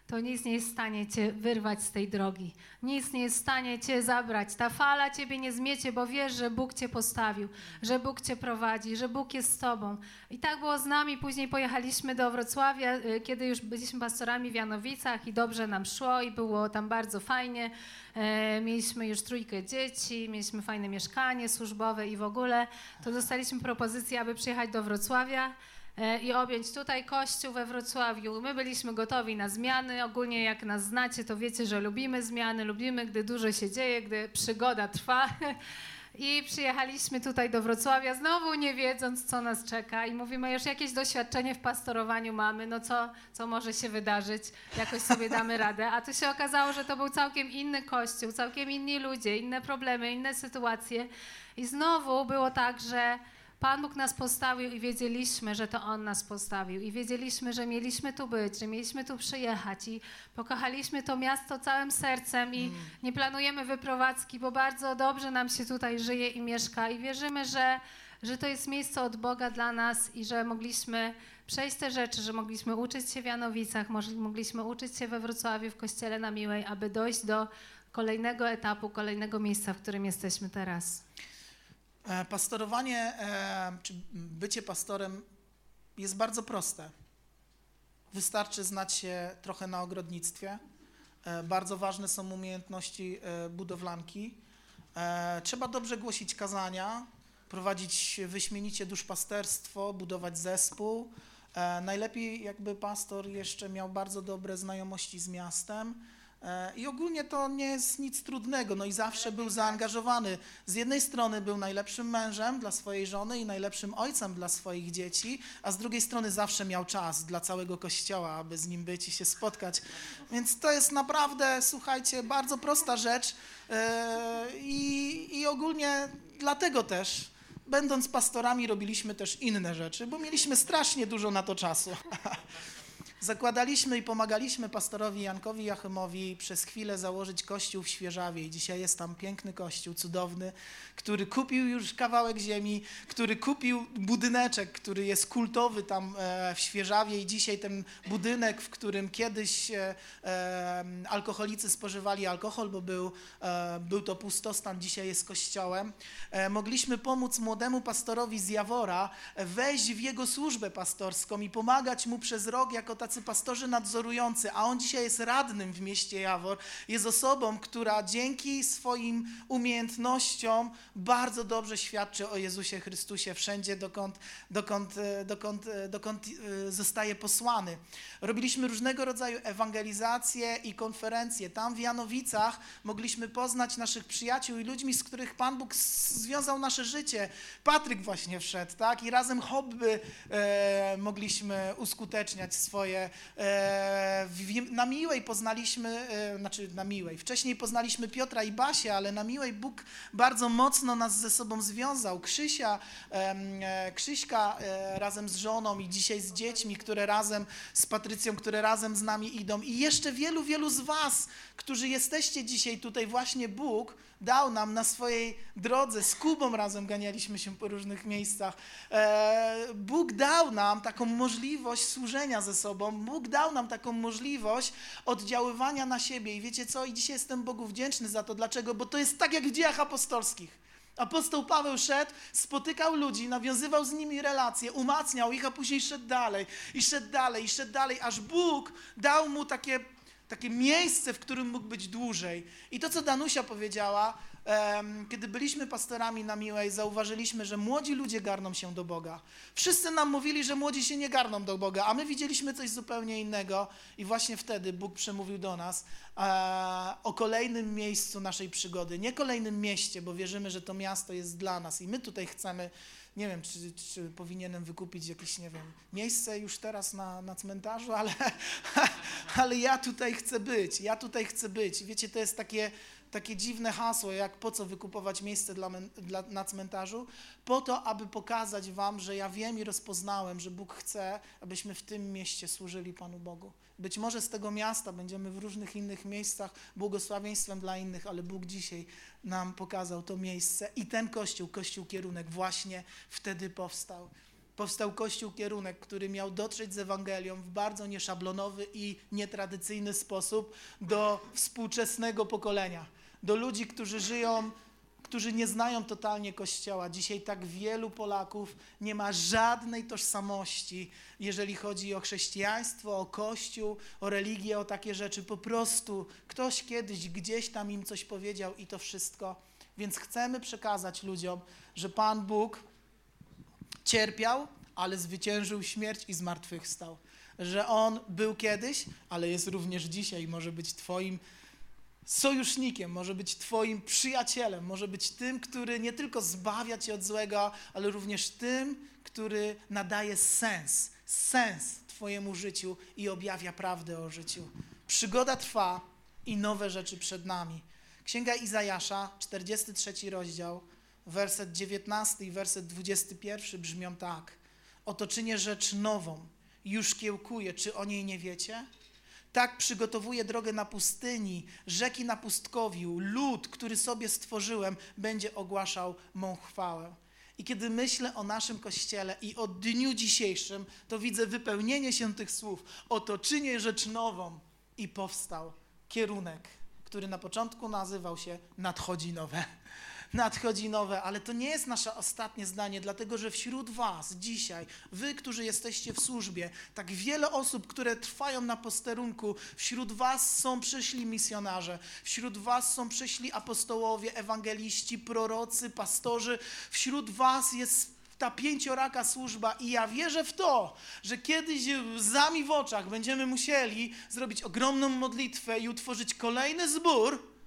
S2: to nic nie jest w stanie cię wyrwać z tej drogi. Nic nie jest w stanie cię zabrać. Ta fala ciebie nie zmiecie, bo wiesz, że Bóg cię postawił, że Bóg cię prowadzi, że Bóg jest z tobą. I tak było z nami. Później pojechaliśmy do Wrocławia, y, kiedy już byliśmy pastorami w Janowicach i dobrze nam szło i było tam bardzo fajnie. E, mieliśmy już trójkę dzieci, mieliśmy fajne mieszkanie służbowe i w ogóle. To dostaliśmy propozycję, aby przyjechać do Wrocławia. E, i objąć tutaj kościół we Wrocławiu. My byliśmy gotowi na zmiany. Ogólnie jak nas znacie, to wiecie, że lubimy zmiany, lubimy, gdy dużo się dzieje, gdy przygoda trwa. I przyjechaliśmy tutaj do Wrocławia, znowu nie wiedząc, co nas czeka. I mówimy, już jakieś doświadczenie w pastorowaniu mamy, no co, co może się wydarzyć, jakoś sobie damy radę. A tu się okazało, że to był całkiem inny kościół, całkiem inni ludzie, inne problemy, inne sytuacje. I znowu było tak, że Pan Bóg nas postawił i wiedzieliśmy, że to On nas postawił. I wiedzieliśmy, że mieliśmy tu być, że mieliśmy tu przyjechać. I pokochaliśmy to miasto całym sercem i mm. nie planujemy wyprowadzki, bo bardzo dobrze nam się tutaj żyje i mieszka. I wierzymy, że, że to jest miejsce od Boga dla nas i że mogliśmy przejść te rzeczy, że mogliśmy uczyć się w Janowicach, mogliśmy uczyć się we Wrocławiu w Kościele na Miłej, aby dojść do kolejnego etapu, kolejnego miejsca, w którym jesteśmy teraz.
S3: E, pastorowanie, e, czy bycie pastorem jest bardzo proste. Wystarczy znać się trochę na ogrodnictwie. E, bardzo ważne są umiejętności budowlanki. Trzeba dobrze głosić kazania, prowadzić wyśmienicie duszpasterstwo, budować zespół. Najlepiej jakby pastor jeszcze miał bardzo dobre znajomości z miastem, I ogólnie to nie jest nic trudnego, no i zawsze był zaangażowany. Z jednej strony był najlepszym mężem dla swojej żony i najlepszym ojcem dla swoich dzieci, a z drugiej strony zawsze miał czas dla całego kościoła, aby z nim być i się spotkać. Więc to jest naprawdę, słuchajcie, bardzo prosta rzecz e, i, i ogólnie dlatego też, będąc pastorami, robiliśmy też inne rzeczy, bo mieliśmy strasznie dużo na to czasu. Zakładaliśmy i pomagaliśmy pastorowi Jankowi Jachymowi przez chwilę założyć kościół w Świeżawie i dzisiaj jest tam piękny kościół, cudowny, który kupił już kawałek ziemi, który kupił budyneczek, który jest kultowy tam e, w Świeżawie i dzisiaj ten budynek, w którym kiedyś e, e, alkoholicy spożywali alkohol, bo był, był to pustostan, dzisiaj jest kościołem. Mogliśmy pomóc młodemu pastorowi z Jawora wejść w jego służbę pastorską i pomagać mu przez rok jako tacy pastorzy nadzorujący, a on dzisiaj jest radnym w mieście Jawor, jest osobą, która dzięki swoim umiejętnościom bardzo dobrze świadczy o Jezusie Chrystusie wszędzie, dokąd, dokąd, e, dokąd, e, dokąd e, zostaje posłany. Robiliśmy różnego rodzaju ewangelizacje i konferencje. Tam w Janowicach mogliśmy poznać naszych przyjaciół i ludźmi, z których Pan Bóg związał nasze życie. Patryk właśnie wszedł, tak? I razem hobby e, mogliśmy uskuteczniać swoje. E, na Miłej poznaliśmy, e, znaczy na Miłej, wcześniej poznaliśmy Piotra i Basię, ale na Miłej Bóg bardzo mocno nas ze sobą związał. Krzysia, e, Krzyśka razem z żoną i dzisiaj z dziećmi, które razem z Patrycją, które razem z nami idą i jeszcze wielu, wielu z was, którzy jesteście dzisiaj tutaj, właśnie Bóg dał nam na swojej drodze, z Kubą razem ganialiśmy się po różnych miejscach. E, Bóg dał nam taką możliwość służenia ze sobą, Bóg dał nam taką możliwość oddziaływania na siebie i wiecie co, i dzisiaj jestem Bogu wdzięczny za to. Dlaczego? Bo to jest tak jak w dziejach apostolskich. Apostoł Paweł szedł, spotykał ludzi, nawiązywał z nimi relacje, umacniał ich, a później szedł dalej i szedł dalej i szedł dalej, aż Bóg dał mu takie, takie miejsce, w którym mógł być dłużej. I to, co Danusia powiedziała, kiedy byliśmy pastorami na Miłej, zauważyliśmy, że młodzi ludzie garną się do Boga. Wszyscy nam mówili, że młodzi się nie garną do Boga, a my widzieliśmy coś zupełnie innego i właśnie wtedy Bóg przemówił do nas e, o kolejnym miejscu naszej przygody. Nie kolejnym mieście, bo wierzymy, że to miasto jest dla nas i my tutaj chcemy nie wiem, czy, czy, powinienem wykupić jakieś, nie wiem, miejsce już teraz na, na cmentarzu, ale, ale ja tutaj chcę być, ja tutaj chcę być. Wiecie, to jest takie takie dziwne hasło, jak po co wykupować miejsce dla, dla, na cmentarzu? Po to, aby pokazać Wam, że ja wiem i rozpoznałem, że Bóg chce, abyśmy w tym mieście służyli Panu Bogu. Być może z tego miasta będziemy w różnych innych miejscach błogosławieństwem dla innych, ale Bóg dzisiaj nam pokazał to miejsce i ten kościół, kościół kierunek właśnie wtedy powstał powstał Kościół Kierunek, który miał dotrzeć z Ewangelią w bardzo nieszablonowy i nietradycyjny sposób do współczesnego pokolenia do ludzi, którzy żyją, którzy nie znają totalnie Kościoła. Dzisiaj tak wielu Polaków nie ma żadnej tożsamości, jeżeli chodzi o chrześcijaństwo, o Kościół, o religię, o takie rzeczy. Po prostu ktoś kiedyś gdzieś tam im coś powiedział i to wszystko. Więc chcemy przekazać ludziom, że Pan Bóg cierpiał, ale zwyciężył śmierć i zmartwychwstał. Że On był kiedyś, ale jest również dzisiaj może być Twoim sojusznikiem, może być Twoim przyjacielem, może być tym, który nie tylko zbawia Cię od złego, ale również tym, który nadaje sens, sens Twojemu życiu i objawia prawdę o życiu. Przygoda trwa i nowe rzeczy przed nami. Księga Izajasza, 43 rozdział, werset 19 i werset 21 brzmią tak. Oto czynię rzecz nową, już kiełkuję, czy o niej nie wiecie? Tak przygotowuję drogę na pustyni, rzeki na pustkowiu. Lud, który sobie stworzyłem, będzie ogłaszał mą chwałę. I kiedy myślę o naszym Kościele i o dniu dzisiejszym, to widzę wypełnienie się tych słów. Oto czynię rzecz nową i powstał kierunek, który na początku nazywał się Nadchodzi Nowe nadchodzi nowe, ale to nie jest nasze ostatnie zdanie, dlatego że wśród Was dzisiaj, Wy, którzy jesteście w służbie, tak wiele osób, które trwają na posterunku, wśród Was są przyszli misjonarze, wśród Was są przyszli apostołowie, ewangeliści, prorocy, pastorzy, wśród Was jest ta pięcioraka służba i ja wierzę w to, że kiedyś łzami w oczach będziemy musieli zrobić ogromną modlitwę i utworzyć kolejny zbór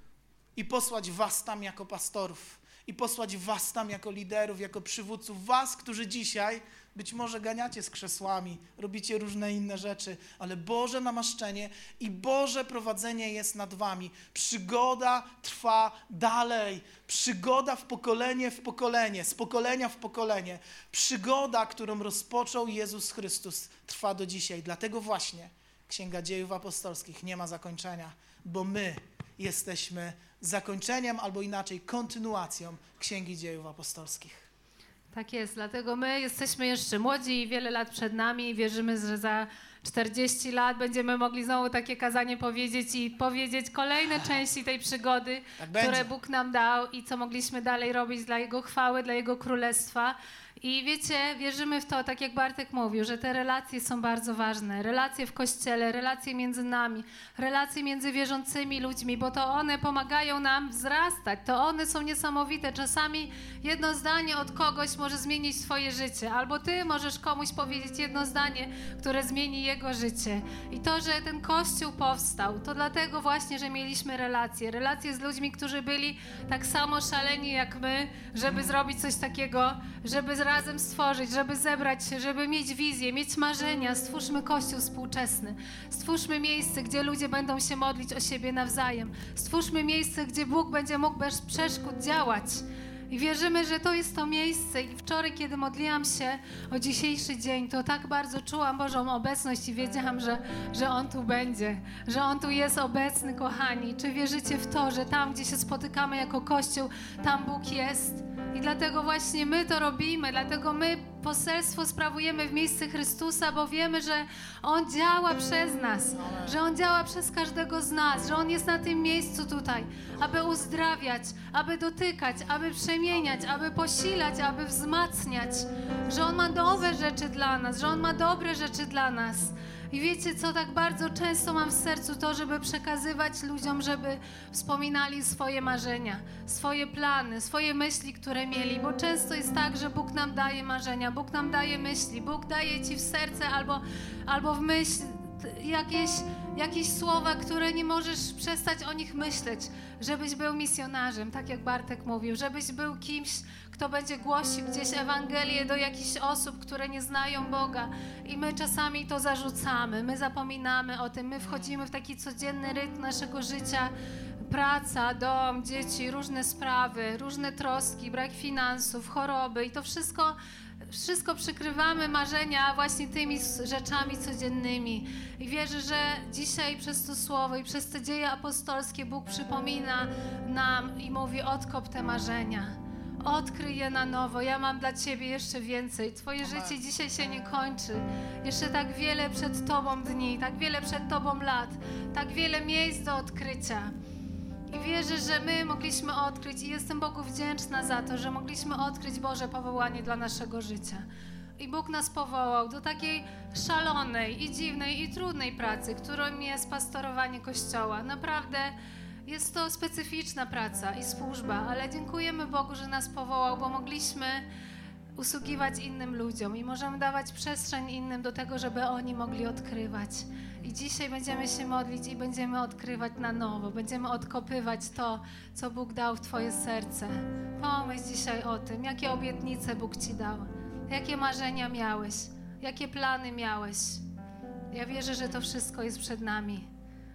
S3: i posłać was tam jako pastorów i posłać was tam jako liderów, jako przywódców, was, którzy dzisiaj być może ganiacie z krzesłami, robicie różne inne rzeczy, ale Boże namaszczenie i Boże prowadzenie jest nad wami. Przygoda trwa dalej. Przygoda w pokolenie w pokolenie, z pokolenia w pokolenie. Przygoda, którą rozpoczął Jezus Chrystus, trwa do dzisiaj. Dlatego właśnie Księga Dziejów Apostolskich nie ma zakończenia, bo my jesteśmy zakończeniem albo inaczej kontynuacją Księgi Dziejów Apostolskich.
S2: Tak jest, dlatego my jesteśmy jeszcze młodzi i wiele lat przed nami i wierzymy, że za 40 lat będziemy mogli znowu takie kazanie powiedzieć i powiedzieć kolejne części tej przygody,
S3: Tak
S2: które. Bóg nam dał i co mogliśmy dalej robić dla Jego chwały, dla Jego królestwa. I wiecie, wierzymy w to, tak jak Bartek mówił, że te relacje są bardzo ważne. Relacje w kościele, relacje między nami, relacje między wierzącymi ludźmi, bo to one pomagają nam wzrastać. To one są niesamowite. Czasami jedno zdanie od kogoś może zmienić Twoje życie, albo Ty możesz komuś powiedzieć jedno zdanie, które zmieni jego życie. I to, że ten kościół powstał, to dlatego właśnie, że mieliśmy relacje. Relacje z ludźmi, którzy byli tak samo szaleni jak my, żeby zrobić coś takiego, żeby razem stworzyć, żeby zebrać się, żeby mieć wizję, mieć marzenia. Stwórzmy kościół współczesny. Stwórzmy miejsce, gdzie ludzie będą się modlić o siebie nawzajem. Stwórzmy miejsce, gdzie Bóg będzie mógł bez przeszkód działać. I wierzymy, że to jest to miejsce. I wczoraj, kiedy modliłam się o dzisiejszy dzień, to tak bardzo czułam Bożą obecność i wiedziałam, że, że On tu będzie, że On tu jest obecny, kochani. Czy wierzycie w to, że tam, gdzie się spotykamy jako Kościół, tam Bóg jest? I dlatego właśnie my to robimy, dlatego my poselstwo sprawujemy w miejsce Chrystusa, bo wiemy, że On działa przez nas, że On działa przez każdego z nas, że On jest na tym miejscu tutaj, aby uzdrawiać, aby dotykać, aby przemieniać, aby posilać, aby wzmacniać, że On ma nowe rzeczy dla nas, że On ma dobre rzeczy dla nas. I wiecie co, tak bardzo często mam w sercu to, żeby przekazywać ludziom, żeby wspominali swoje marzenia, swoje plany, swoje myśli, które mieli, bo często jest tak, że Bóg nam daje marzenia, Bóg nam daje myśli, Bóg daje ci w serce albo, albo w myśl jakieś, jakieś słowa, które nie możesz przestać o nich myśleć, żebyś był misjonarzem, tak jak Bartek mówił, żebyś był kimś, kto będzie głosił gdzieś Ewangelię do jakichś osób, które nie znają Boga. I my czasami to zarzucamy, my zapominamy o tym, my wchodzimy w taki codzienny rytm naszego życia. Praca, dom, dzieci, różne sprawy, różne troski, brak finansów, choroby i to wszystko wszystko przykrywamy marzenia właśnie tymi rzeczami codziennymi. I wierzę, że dzisiaj przez to słowo i przez te dzieje apostolskie Bóg przypomina nam i mówi: odkop te marzenia. Odkryj je na nowo. Ja mam dla Ciebie jeszcze więcej. Twoje życie dzisiaj się nie kończy. Jeszcze tak wiele przed Tobą dni, tak wiele przed Tobą lat, tak wiele miejsc do odkrycia. I wierzę, że my mogliśmy odkryć i jestem Bogu wdzięczna za to, że mogliśmy odkryć Boże powołanie dla naszego życia. I Bóg nas powołał do takiej szalonej i dziwnej i trudnej pracy, którą jest pastorowanie Kościoła. Naprawdę jest to specyficzna praca i służba, ale dziękujemy Bogu, że nas powołał, bo mogliśmy usługiwać innym ludziom i możemy dawać przestrzeń innym do tego, żeby oni mogli odkrywać. I dzisiaj będziemy się modlić i będziemy odkrywać na nowo, będziemy odkopywać to, co Bóg dał w Twoje serce. Pomyśl dzisiaj o tym, jakie obietnice Bóg Ci dał, jakie marzenia miałeś, jakie plany miałeś. Ja wierzę, że to wszystko jest przed nami,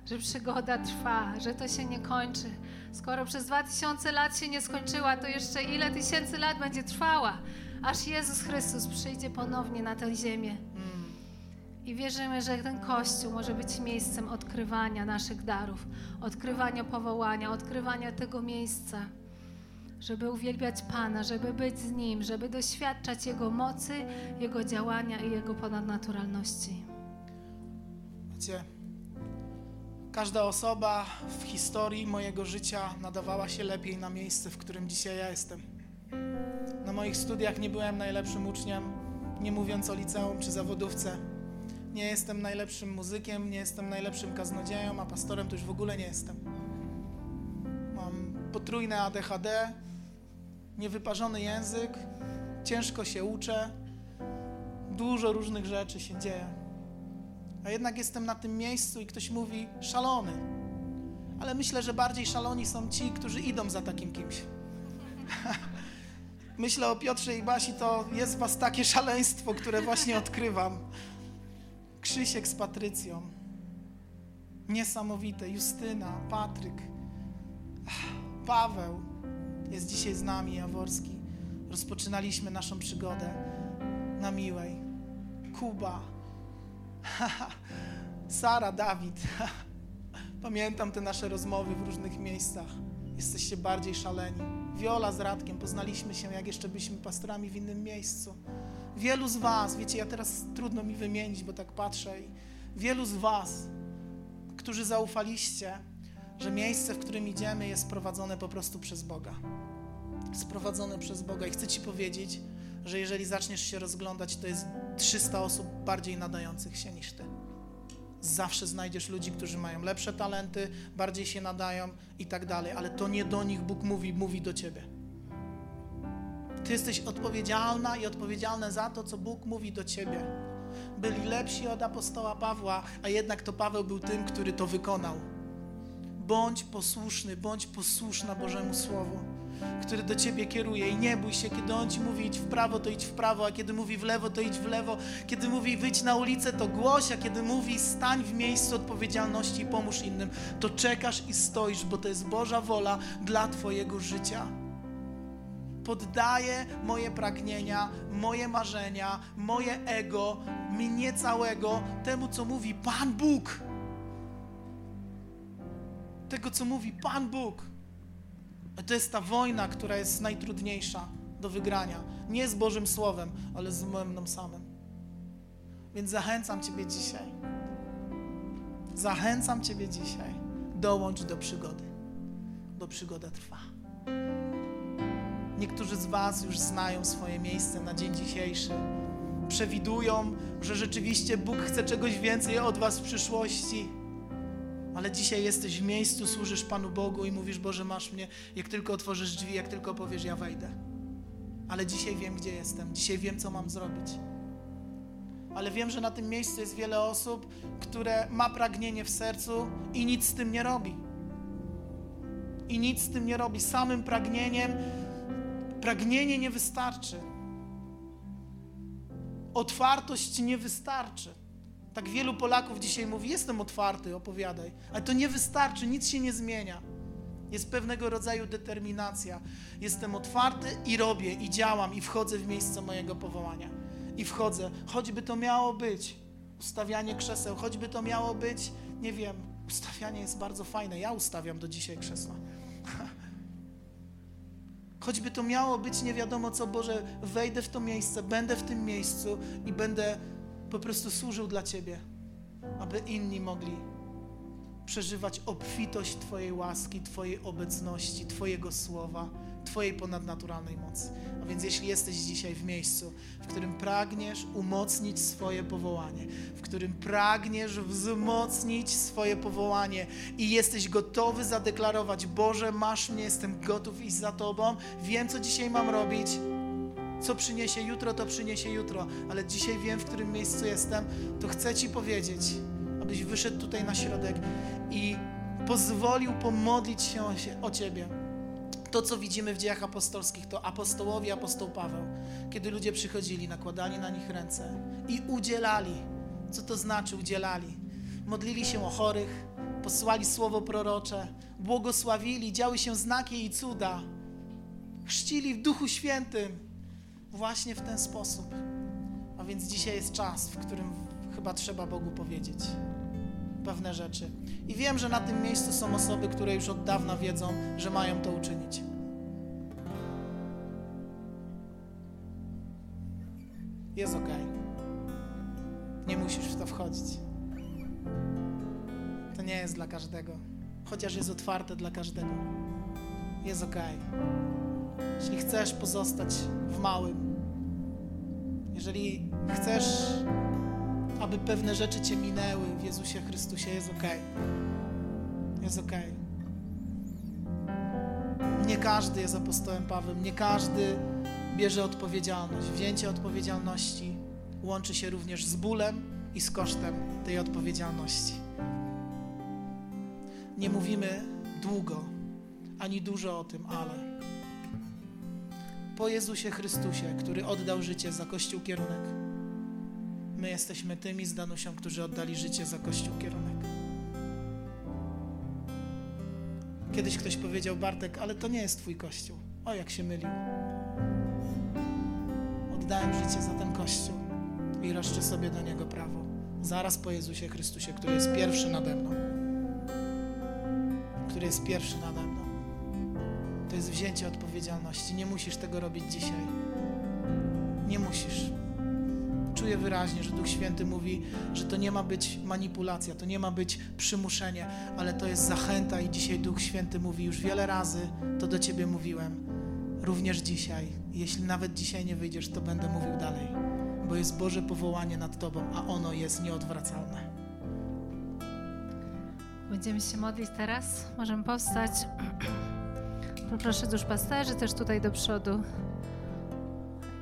S2: że przygoda trwa, że to się nie kończy. Skoro przez 2000 lat się nie skończyła, to jeszcze ile tysięcy lat będzie trwała, aż Jezus Chrystus przyjdzie ponownie na tę ziemię. I wierzymy, że ten Kościół może być miejscem odkrywania naszych darów, odkrywania powołania, odkrywania tego miejsca, żeby uwielbiać Pana, żeby być z Nim, żeby doświadczać Jego mocy, Jego działania i Jego ponadnaturalności.
S3: Wiecie, każda osoba w historii mojego życia nadawała się lepiej na miejsce, w którym dzisiaj ja jestem. Na moich studiach nie byłem najlepszym uczniem, nie mówiąc o liceum czy zawodówce. Nie jestem najlepszym muzykiem, nie jestem najlepszym kaznodzieją, a pastorem to już w ogóle nie jestem. Mam potrójne ADHD, niewyparzony język, ciężko się uczę, dużo różnych rzeczy się dzieje. A jednak jestem na tym miejscu i ktoś mówi szalony. Ale myślę, że bardziej szaloni są ci, którzy idą za takim kimś. myślę o Piotrze i Basi, to jest w was takie szaleństwo, które właśnie odkrywam. Krzysiek z Patrycją. Niesamowite. Justyna, Patryk, Paweł jest dzisiaj z nami, Jaworski. Rozpoczynaliśmy naszą przygodę na Miłej. Kuba, Sara, Dawid. Pamiętam te nasze rozmowy w różnych miejscach. Jesteście bardziej szaleni. Wiola z Radkiem, poznaliśmy się, jak jeszcze byliśmy pastorami w innym miejscu. Wielu z Was, wiecie, ja teraz trudno mi wymienić, bo tak patrzę, i wielu z Was, którzy zaufaliście, że miejsce, w którym idziemy, jest prowadzone po prostu przez Boga. Sprowadzone przez Boga. I chcę Ci powiedzieć, że jeżeli zaczniesz się rozglądać, to jest 300 osób bardziej nadających się niż Ty. Zawsze znajdziesz ludzi, którzy mają lepsze talenty, bardziej się nadają i tak dalej, ale to nie do nich Bóg mówi, mówi do Ciebie. Ty jesteś odpowiedzialna i odpowiedzialny za to, co Bóg mówi do Ciebie. Byli lepsi od apostoła Pawła, a jednak to Paweł był tym, który to wykonał. Bądź posłuszny, bądź posłuszna Bożemu Słowu, który do Ciebie kieruje. I nie bój się, kiedy On Ci mówi idź w prawo, to idź w prawo, a kiedy mówi w lewo, to idź w lewo, kiedy mówi wyjdź na ulicę, to głoś, a kiedy mówi stań w miejscu odpowiedzialności i pomóż innym, to czekasz i stoisz, bo to jest Boża wola dla Twojego życia. Poddaję moje pragnienia, moje marzenia, moje ego, mnie całego temu, co mówi Pan Bóg. Tego, co mówi Pan Bóg. To jest ta wojna, która jest najtrudniejsza do wygrania. Nie z Bożym Słowem, ale z mną samym. Więc zachęcam Ciebie dzisiaj. Zachęcam Ciebie dzisiaj. Dołącz do przygody. Bo przygoda trwa. Niektórzy z Was już znają swoje miejsce na dzień dzisiejszy. Przewidują, że rzeczywiście Bóg chce czegoś więcej od Was w przyszłości ale dzisiaj jesteś w miejscu, służysz Panu Bogu i mówisz, Boże, masz mnie, jak tylko otworzysz drzwi, jak tylko powiesz, ja wejdę. Ale dzisiaj wiem, gdzie jestem, dzisiaj wiem, co mam zrobić. Ale wiem, że na tym miejscu jest wiele osób, które ma pragnienie w sercu i nic z tym nie robi. I nic z tym nie robi. Samym pragnieniem, pragnienie nie wystarczy. Otwartość nie wystarczy. Tak wielu Polaków dzisiaj mówi: Jestem otwarty, opowiadaj. Ale to nie wystarczy, nic się nie zmienia. Jest pewnego rodzaju determinacja. Jestem otwarty i robię, i działam, i wchodzę w miejsce mojego powołania. I wchodzę, choćby to miało być ustawianie krzeseł, choćby to miało być, nie wiem, ustawianie jest bardzo fajne. Ja ustawiam do dzisiaj krzesła. Choćby to miało być nie wiadomo co, Boże, wejdę w to miejsce, będę w tym miejscu i będę po prostu służył dla Ciebie, aby inni mogli przeżywać obfitość Twojej łaski, Twojej obecności, Twojego słowa, Twojej ponadnaturalnej mocy. A więc jeśli jesteś dzisiaj w miejscu, w którym pragniesz umocnić swoje powołanie, w którym pragniesz wzmocnić swoje powołanie i jesteś gotowy zadeklarować: Boże, masz mnie, jestem gotów iść za Tobą, wiem, co dzisiaj mam robić co przyniesie jutro, to przyniesie jutro, ale dzisiaj wiem, w którym miejscu jestem, to chcę Ci powiedzieć, abyś wyszedł tutaj na środek i pozwolił pomodlić się o Ciebie. To, co widzimy w dziejach apostolskich, to apostołowie, apostoł Paweł, kiedy ludzie przychodzili, nakładali na nich ręce i udzielali. Co to znaczy udzielali? Modlili się o chorych, posłali słowo prorocze, błogosławili, działy się znaki i cuda, chrzcili w Duchu Świętym właśnie w ten sposób. A więc dzisiaj jest czas, w którym chyba trzeba Bogu powiedzieć pewne rzeczy. I wiem, że na tym miejscu są osoby, które już od dawna wiedzą, że mają to uczynić. Jest ok. Nie musisz w to wchodzić. To nie jest dla każdego, chociaż jest otwarte dla każdego. Jest ok. Jeśli chcesz pozostać w małym, jeżeli chcesz, aby pewne rzeczy Cię minęły w Jezusie Chrystusie, jest ok. Jest ok. Nie każdy jest apostołem Pawłem, nie każdy bierze odpowiedzialność. Wzięcie odpowiedzialności łączy się również z bólem i z kosztem tej odpowiedzialności. Nie mówimy długo ani dużo o tym, ale po Jezusie Chrystusie, który oddał życie za Kościół kierunek, my jesteśmy tymi z Danusią, którzy oddali życie za Kościół kierunek. Kiedyś ktoś powiedział, Bartek, ale to nie jest Twój Kościół. O, jak się mylił. Oddałem życie za ten Kościół i roszczę sobie do niego prawo. Zaraz po Jezusie Chrystusie, który jest pierwszy nade mną. Który jest pierwszy nade mną. To jest wzięcie odpowiedzialności. Nie musisz tego robić dzisiaj. Nie musisz. Czuję wyraźnie, że Duch Święty mówi, że to nie ma być manipulacja, to nie ma być przymuszenie, ale to jest zachęta i dzisiaj Duch Święty mówi już wiele razy, to do Ciebie mówiłem. Również dzisiaj. Jeśli nawet dzisiaj nie wyjdziesz, to będę mówił dalej, bo jest Boże powołanie nad Tobą, a ono jest nieodwracalne.
S2: Będziemy się modlić teraz. Możemy powstać. Poproszę duszpasterzy też tutaj do przodu.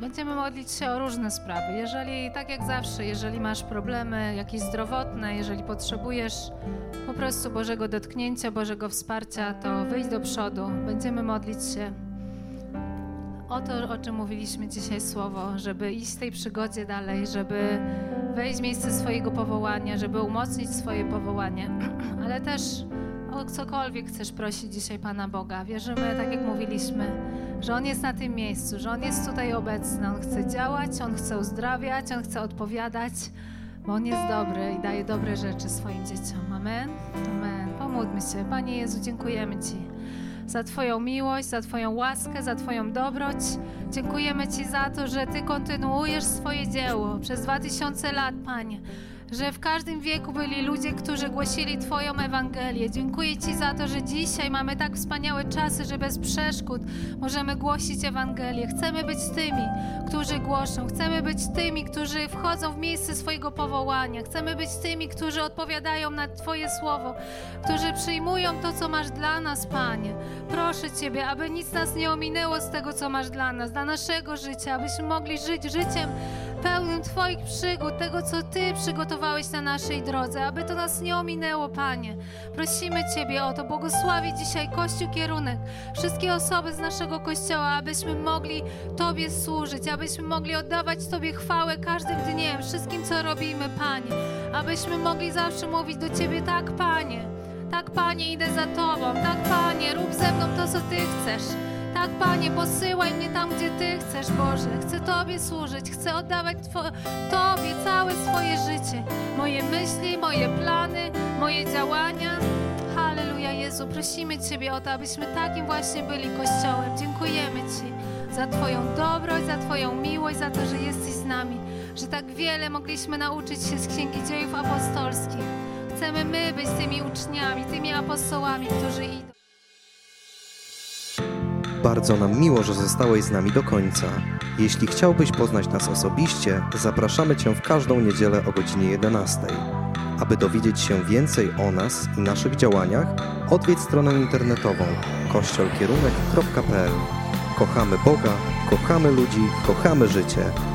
S2: Będziemy modlić się o różne sprawy. Jeżeli, tak jak zawsze, jeżeli masz problemy jakieś zdrowotne, jeżeli potrzebujesz po prostu Bożego dotknięcia, Bożego wsparcia, to wyjdź do przodu. Będziemy modlić się o to, o czym mówiliśmy dzisiaj słowo, żeby iść w tej przygodzie dalej, żeby wejść w miejsce swojego powołania, żeby umocnić swoje powołanie, ale też o cokolwiek chcesz prosić dzisiaj Pana Boga. Wierzymy, tak jak mówiliśmy, że On jest na tym miejscu, że On jest tutaj obecny. On chce działać, On chce uzdrawiać, On chce odpowiadać, bo On jest dobry i daje dobre rzeczy swoim dzieciom. Amen. Amen. Pomódlmy się. Panie Jezu, dziękujemy Ci za Twoją miłość, za Twoją łaskę, za Twoją dobroć. Dziękujemy Ci za to, że Ty kontynuujesz swoje dzieło przez dwa tysiące lat, Panie że w każdym wieku byli ludzie, którzy głosili Twoją Ewangelię. Dziękuję Ci za to, że dzisiaj mamy tak wspaniałe czasy, że bez przeszkód możemy głosić Ewangelię. Chcemy być tymi, którzy głoszą. Chcemy być tymi, którzy wchodzą w miejsce swojego powołania. Chcemy być tymi, którzy odpowiadają na Twoje słowo, którzy przyjmują to, co masz dla nas, Panie. Proszę Ciebie, aby nic nas nie ominęło z tego, co masz dla nas, dla naszego życia, abyśmy mogli żyć życiem pełnym Twoich przygód, tego, co Ty przygotowałeś na naszej drodze, aby to nas nie ominęło, Panie. Prosimy Ciebie o to, błogosławić dzisiaj Kościół kierunek, wszystkie osoby z naszego Kościoła, abyśmy mogli Tobie służyć, abyśmy mogli oddawać Tobie chwałę każdym dniem, wszystkim, co robimy, Panie. Abyśmy mogli zawsze mówić do Ciebie, tak, Panie, tak, Panie, idę za Tobą, tak, Panie, rób ze mną to, co Ty chcesz. Tak, Panie, posyłaj mnie tam, gdzie Ty chcesz, Boże. Chcę Tobie służyć, chcę oddawać Tobie całe swoje życie. Moje myśli, moje plany, moje działania. Halleluja, Jezu, prosimy Ciebie o to, abyśmy takim właśnie byli Kościołem. Dziękujemy Ci za Twoją dobroć, za Twoją miłość, za to, że jesteś z nami, że tak wiele mogliśmy nauczyć się z Księgi Dziejów Apostolskich. Chcemy my być tymi uczniami, tymi apostołami, którzy idą.
S1: Bardzo nam miło, że zostałeś z nami do końca. Jeśli chciałbyś poznać nas osobiście, zapraszamy Cię w każdą niedzielę o godzinie 11. Aby dowiedzieć się więcej o nas i naszych działaniach, odwiedź stronę internetową kościolkierunek.pl. Kochamy Boga, kochamy ludzi, kochamy życie.